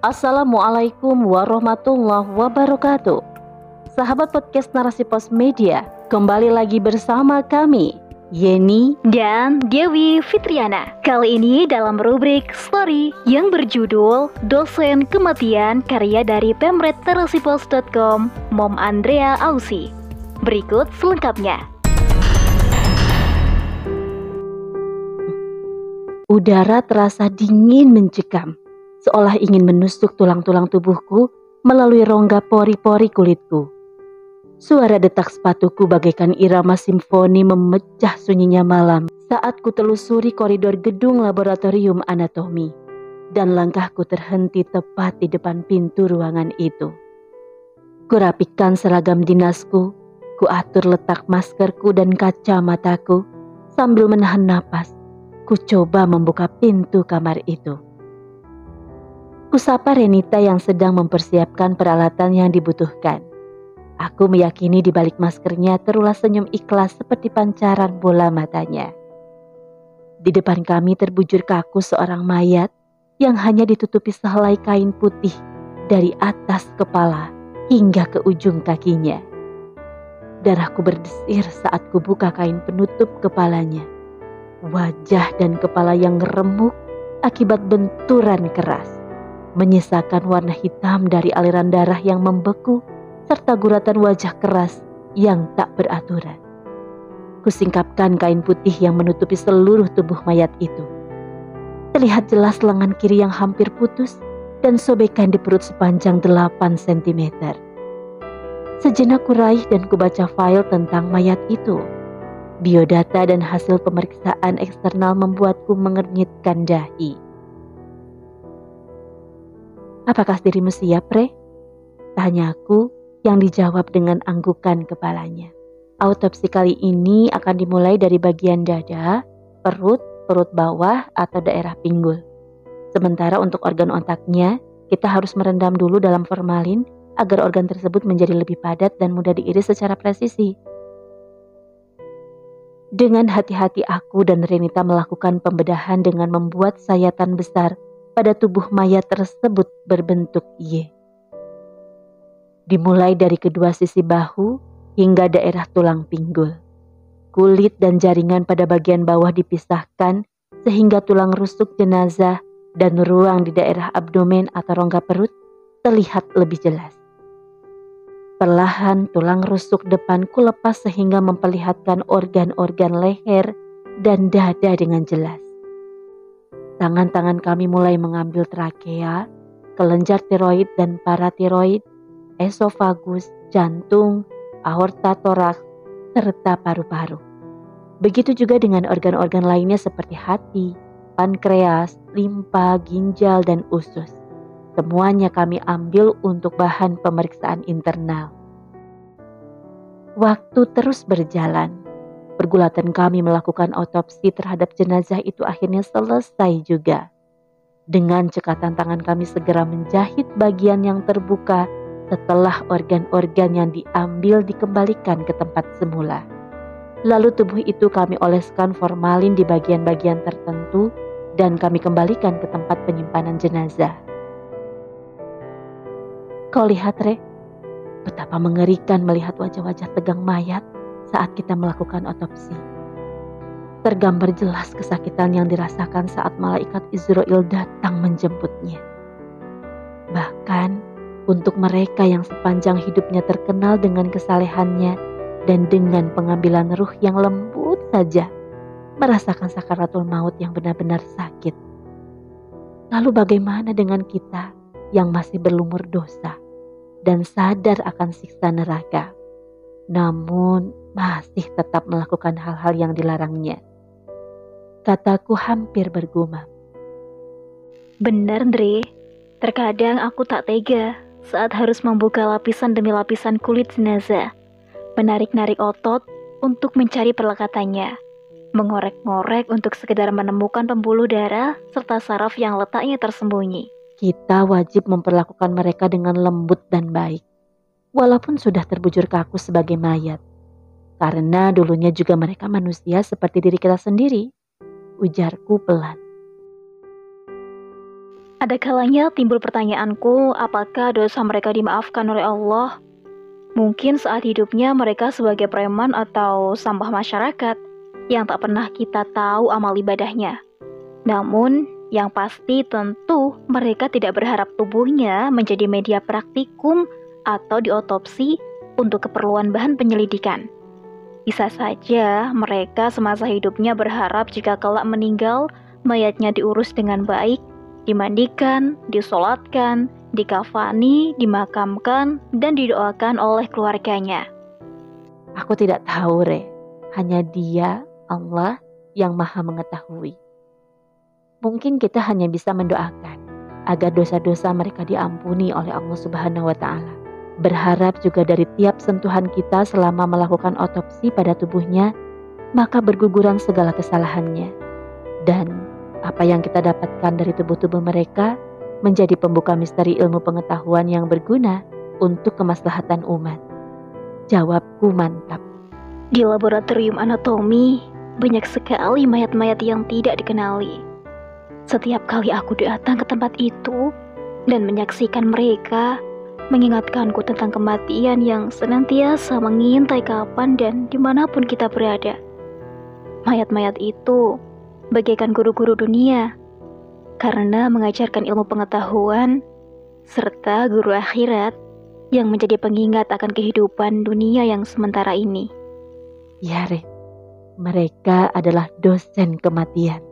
Assalamualaikum warahmatullahi wabarakatuh. Sahabat podcast Narasi Pos Media, kembali lagi bersama kami, Yeni dan Dewi Fitriana. Kali ini dalam rubrik story yang berjudul Dosen Kematian karya dari pemretterasipos.com, Mom Andrea Ausi. Berikut selengkapnya. Udara terasa dingin mencekam seolah ingin menusuk tulang-tulang tubuhku melalui rongga pori-pori kulitku. Suara detak sepatuku bagaikan irama simfoni memecah sunyinya malam saat ku telusuri koridor gedung laboratorium anatomi dan langkahku terhenti tepat di depan pintu ruangan itu. Kurapikan seragam dinasku, ku atur letak maskerku dan kacamataku sambil menahan napas. Ku coba membuka pintu kamar itu. Kusapa Renita yang sedang mempersiapkan peralatan yang dibutuhkan. Aku meyakini di balik maskernya terulas senyum ikhlas seperti pancaran bola matanya. Di depan kami terbujur kaku seorang mayat yang hanya ditutupi sehelai kain putih dari atas kepala hingga ke ujung kakinya. Darahku berdesir saat kubuka kain penutup kepalanya. Wajah dan kepala yang remuk akibat benturan keras menyisakan warna hitam dari aliran darah yang membeku serta guratan wajah keras yang tak beraturan. Kusingkapkan kain putih yang menutupi seluruh tubuh mayat itu. Terlihat jelas lengan kiri yang hampir putus dan sobekan di perut sepanjang 8 cm. Sejenak kuraih dan kubaca file tentang mayat itu. Biodata dan hasil pemeriksaan eksternal membuatku mengernyitkan dahi. Apakah dirimu siap, Re? Tanyaku yang dijawab dengan anggukan kepalanya. Autopsi kali ini akan dimulai dari bagian dada, perut, perut bawah, atau daerah pinggul. Sementara untuk organ otaknya, kita harus merendam dulu dalam formalin agar organ tersebut menjadi lebih padat dan mudah diiris secara presisi. Dengan hati-hati aku dan Renita melakukan pembedahan dengan membuat sayatan besar pada tubuh mayat tersebut berbentuk Y. Dimulai dari kedua sisi bahu hingga daerah tulang pinggul. Kulit dan jaringan pada bagian bawah dipisahkan sehingga tulang rusuk jenazah dan ruang di daerah abdomen atau rongga perut terlihat lebih jelas. Perlahan tulang rusuk depan kulepas sehingga memperlihatkan organ-organ leher dan dada dengan jelas. Tangan-tangan kami mulai mengambil trakea, kelenjar tiroid dan paratiroid, esofagus, jantung, aorta toraks, serta paru-paru. Begitu juga dengan organ-organ lainnya seperti hati, pankreas, limpa, ginjal, dan usus. Semuanya kami ambil untuk bahan pemeriksaan internal. Waktu terus berjalan. Pergulatan kami melakukan otopsi terhadap jenazah itu akhirnya selesai juga. Dengan cekatan tangan kami segera menjahit bagian yang terbuka setelah organ-organ yang diambil dikembalikan ke tempat semula. Lalu tubuh itu kami oleskan formalin di bagian-bagian tertentu dan kami kembalikan ke tempat penyimpanan jenazah. Kau lihat, Re, betapa mengerikan melihat wajah-wajah tegang mayat saat kita melakukan otopsi. Tergambar jelas kesakitan yang dirasakan saat malaikat Israel datang menjemputnya. Bahkan untuk mereka yang sepanjang hidupnya terkenal dengan kesalehannya dan dengan pengambilan ruh yang lembut saja, merasakan sakaratul maut yang benar-benar sakit. Lalu bagaimana dengan kita yang masih berlumur dosa dan sadar akan siksa neraka? Namun masih tetap melakukan hal-hal yang dilarangnya. Kataku hampir bergumam. Benar, Dre. Terkadang aku tak tega saat harus membuka lapisan demi lapisan kulit jenazah, menarik-narik otot untuk mencari perlekatannya, mengorek-ngorek untuk sekedar menemukan pembuluh darah serta saraf yang letaknya tersembunyi. Kita wajib memperlakukan mereka dengan lembut dan baik, walaupun sudah terbujur kaku sebagai mayat. Karena dulunya juga mereka manusia seperti diri kita sendiri. Ujarku pelan. Ada kalanya timbul pertanyaanku, apakah dosa mereka dimaafkan oleh Allah? Mungkin saat hidupnya mereka sebagai preman atau sampah masyarakat yang tak pernah kita tahu amal ibadahnya. Namun, yang pasti tentu mereka tidak berharap tubuhnya menjadi media praktikum atau diotopsi untuk keperluan bahan penyelidikan. Bisa saja mereka semasa hidupnya berharap jika kelak meninggal, mayatnya diurus dengan baik, dimandikan, disolatkan, dikafani, dimakamkan, dan didoakan oleh keluarganya. Aku tidak tahu, Re. Hanya dia, Allah, yang maha mengetahui. Mungkin kita hanya bisa mendoakan agar dosa-dosa mereka diampuni oleh Allah Subhanahu wa Ta'ala berharap juga dari tiap sentuhan kita selama melakukan otopsi pada tubuhnya, maka berguguran segala kesalahannya. Dan apa yang kita dapatkan dari tubuh-tubuh mereka menjadi pembuka misteri ilmu pengetahuan yang berguna untuk kemaslahatan umat. Jawabku mantap. Di laboratorium anatomi, banyak sekali mayat-mayat yang tidak dikenali. Setiap kali aku datang ke tempat itu dan menyaksikan mereka, mengingatkanku tentang kematian yang senantiasa mengintai kapan dan di mana pun kita berada. Mayat-mayat itu bagaikan guru-guru dunia, karena mengajarkan ilmu pengetahuan serta guru akhirat yang menjadi pengingat akan kehidupan dunia yang sementara ini. Ya, Re, mereka adalah dosen kematian.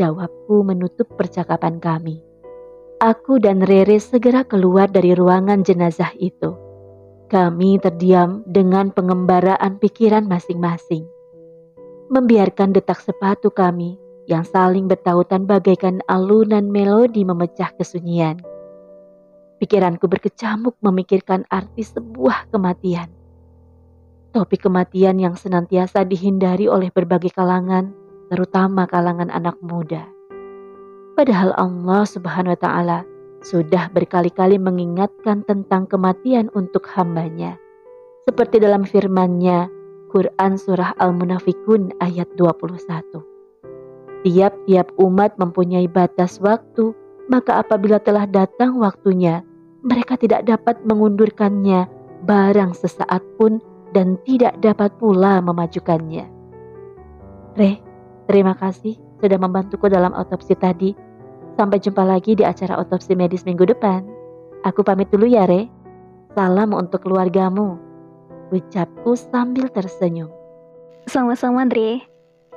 Jawabku menutup percakapan kami. Aku dan Rere segera keluar dari ruangan jenazah itu. Kami terdiam dengan pengembaraan pikiran masing-masing. Membiarkan detak sepatu kami yang saling bertautan bagaikan alunan melodi memecah kesunyian. Pikiranku berkecamuk memikirkan arti sebuah kematian. Topik kematian yang senantiasa dihindari oleh berbagai kalangan, terutama kalangan anak muda. Padahal Allah Subhanahu wa Ta'ala sudah berkali-kali mengingatkan tentang kematian untuk hambanya. Seperti dalam firman-Nya, Quran Surah Al-Munafikun ayat 21. Tiap-tiap umat mempunyai batas waktu, maka apabila telah datang waktunya, mereka tidak dapat mengundurkannya barang sesaat pun dan tidak dapat pula memajukannya. Re, terima kasih sudah membantuku dalam otopsi tadi. Sampai jumpa lagi di acara otopsi medis minggu depan. Aku pamit dulu ya, Re. Salam untuk keluargamu. Ucapku sambil tersenyum. Sama-sama, Andre.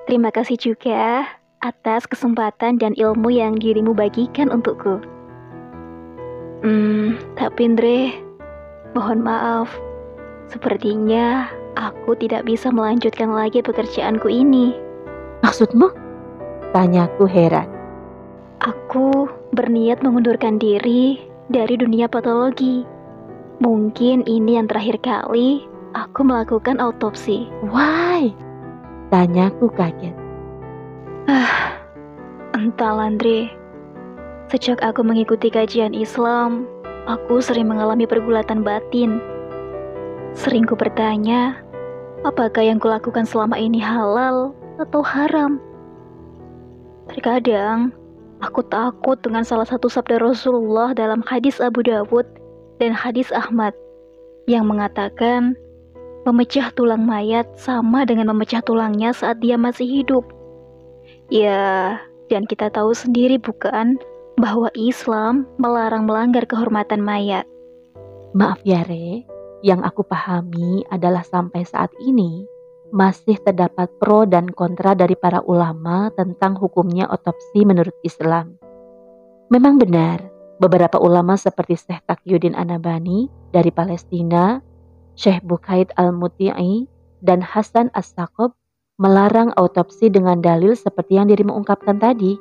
Terima kasih juga atas kesempatan dan ilmu yang dirimu bagikan untukku. Hmm, tapi Andre, mohon maaf. Sepertinya aku tidak bisa melanjutkan lagi pekerjaanku ini. Maksudmu? Tanyaku heran. Aku berniat mengundurkan diri dari dunia patologi. Mungkin ini yang terakhir kali aku melakukan autopsi. Why? Tanyaku kaget. Ah, entah Andre. Sejak aku mengikuti kajian Islam, aku sering mengalami pergulatan batin. Sering ku bertanya, apakah yang kulakukan selama ini halal atau haram? Terkadang, aku takut dengan salah satu sabda Rasulullah dalam hadis Abu Dawud dan hadis Ahmad yang mengatakan memecah tulang mayat sama dengan memecah tulangnya saat dia masih hidup. Ya, dan kita tahu sendiri bukan bahwa Islam melarang melanggar kehormatan mayat. Maaf ya, Re. Yang aku pahami adalah sampai saat ini masih terdapat pro dan kontra dari para ulama tentang hukumnya otopsi menurut Islam. Memang benar, beberapa ulama seperti Syekh Taqiyuddin Anabani dari Palestina, Syekh Bukaid Al-Muti'i, dan Hasan As-Saqab melarang otopsi dengan dalil seperti yang dirimu ungkapkan tadi.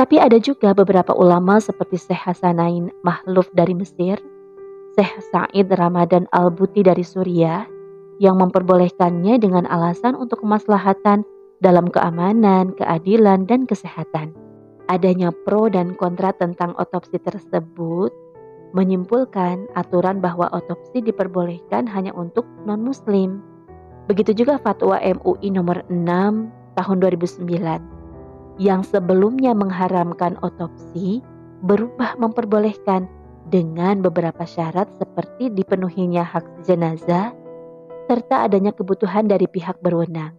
Tapi ada juga beberapa ulama seperti Syekh Hasanain Mahluf dari Mesir, Syekh Sa'id Ramadan Al-Buti dari Suriah, yang memperbolehkannya dengan alasan untuk kemaslahatan dalam keamanan, keadilan, dan kesehatan. Adanya pro dan kontra tentang otopsi tersebut menyimpulkan aturan bahwa otopsi diperbolehkan hanya untuk non-muslim. Begitu juga fatwa MUI nomor 6 tahun 2009 yang sebelumnya mengharamkan otopsi berubah memperbolehkan dengan beberapa syarat seperti dipenuhinya hak jenazah serta adanya kebutuhan dari pihak berwenang.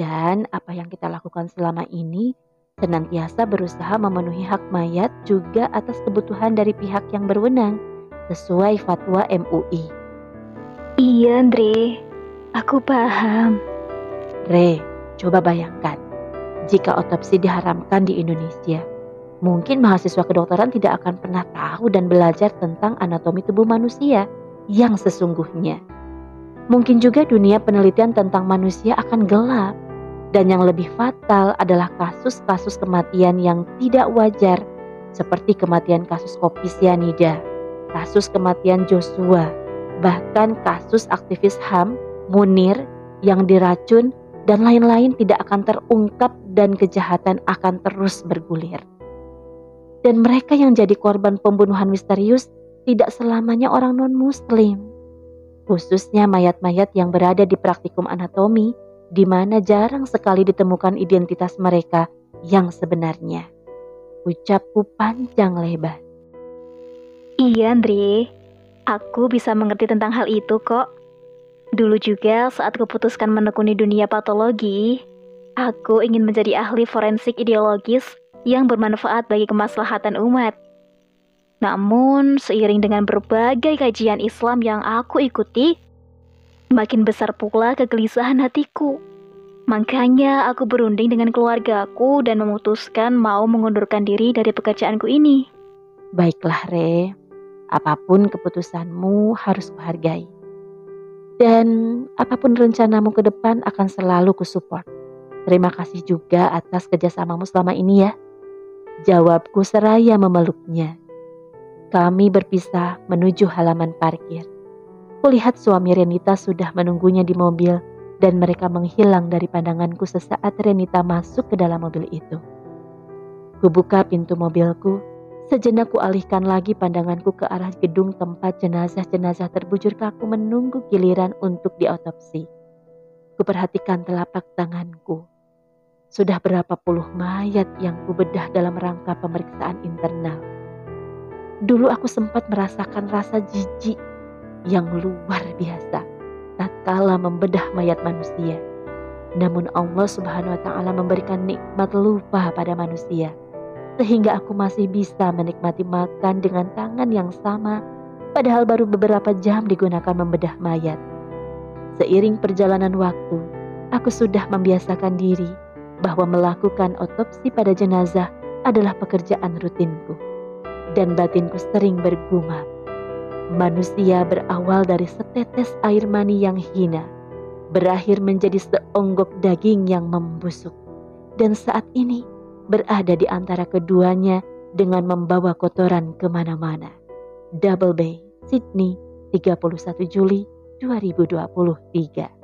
Dan apa yang kita lakukan selama ini senantiasa berusaha memenuhi hak mayat juga atas kebutuhan dari pihak yang berwenang sesuai fatwa MUI. Iya, Andre. Aku paham. Re, coba bayangkan jika otopsi diharamkan di Indonesia. Mungkin mahasiswa kedokteran tidak akan pernah tahu dan belajar tentang anatomi tubuh manusia yang sesungguhnya. Mungkin juga dunia penelitian tentang manusia akan gelap dan yang lebih fatal adalah kasus-kasus kematian yang tidak wajar seperti kematian kasus kopi sianida, kasus kematian Joshua, bahkan kasus aktivis HAM Munir yang diracun dan lain-lain tidak akan terungkap dan kejahatan akan terus bergulir. Dan mereka yang jadi korban pembunuhan misterius tidak selamanya orang non-muslim. Khususnya mayat-mayat yang berada di praktikum anatomi di mana jarang sekali ditemukan identitas mereka yang sebenarnya. Ucapku panjang lebar. Iya, Andre. Aku bisa mengerti tentang hal itu kok. Dulu juga saat kuputuskan menekuni dunia patologi, aku ingin menjadi ahli forensik ideologis yang bermanfaat bagi kemaslahatan umat. Namun, seiring dengan berbagai kajian Islam yang aku ikuti, Makin besar pula kegelisahan hatiku. Makanya aku berunding dengan keluargaku dan memutuskan mau mengundurkan diri dari pekerjaanku ini. Baiklah, Re. Apa pun keputusanmu harus kuhargai. Dan apa pun rencanamu ke depan akan selalu kusupport. Terima kasih juga atas kerjasamamu selama ini ya. Jawabku seraya memeluknya. Kami berpisah menuju halaman parkir. Kulihat suami Renita sudah menunggunya di mobil dan mereka menghilang dari pandanganku sesaat Renita masuk ke dalam mobil itu. Kubuka pintu mobilku, sejenak kualihkan lagi pandanganku ke arah gedung tempat jenazah-jenazah terbujur kaku menunggu giliran untuk diotopsi. Kuperhatikan telapak tanganku. Sudah berapa puluh mayat yang kubedah dalam rangka pemeriksaan internal. Dulu aku sempat merasakan rasa jijik yang luar biasa tatkala membedah mayat manusia. Namun Allah Subhanahu wa taala memberikan nikmat lupa pada manusia sehingga aku masih bisa menikmati makan dengan tangan yang sama padahal baru beberapa jam digunakan membedah mayat. Seiring perjalanan waktu, aku sudah membiasakan diri bahwa melakukan otopsi pada jenazah adalah pekerjaan rutinku. Dan batinku sering bergumam, Manusia berawal dari setetes air mani yang hina, berakhir menjadi seonggok daging yang membusuk, dan saat ini berada di antara keduanya dengan membawa kotoran ke mana-mana. Double Bay, Sydney, 31 Juli 2023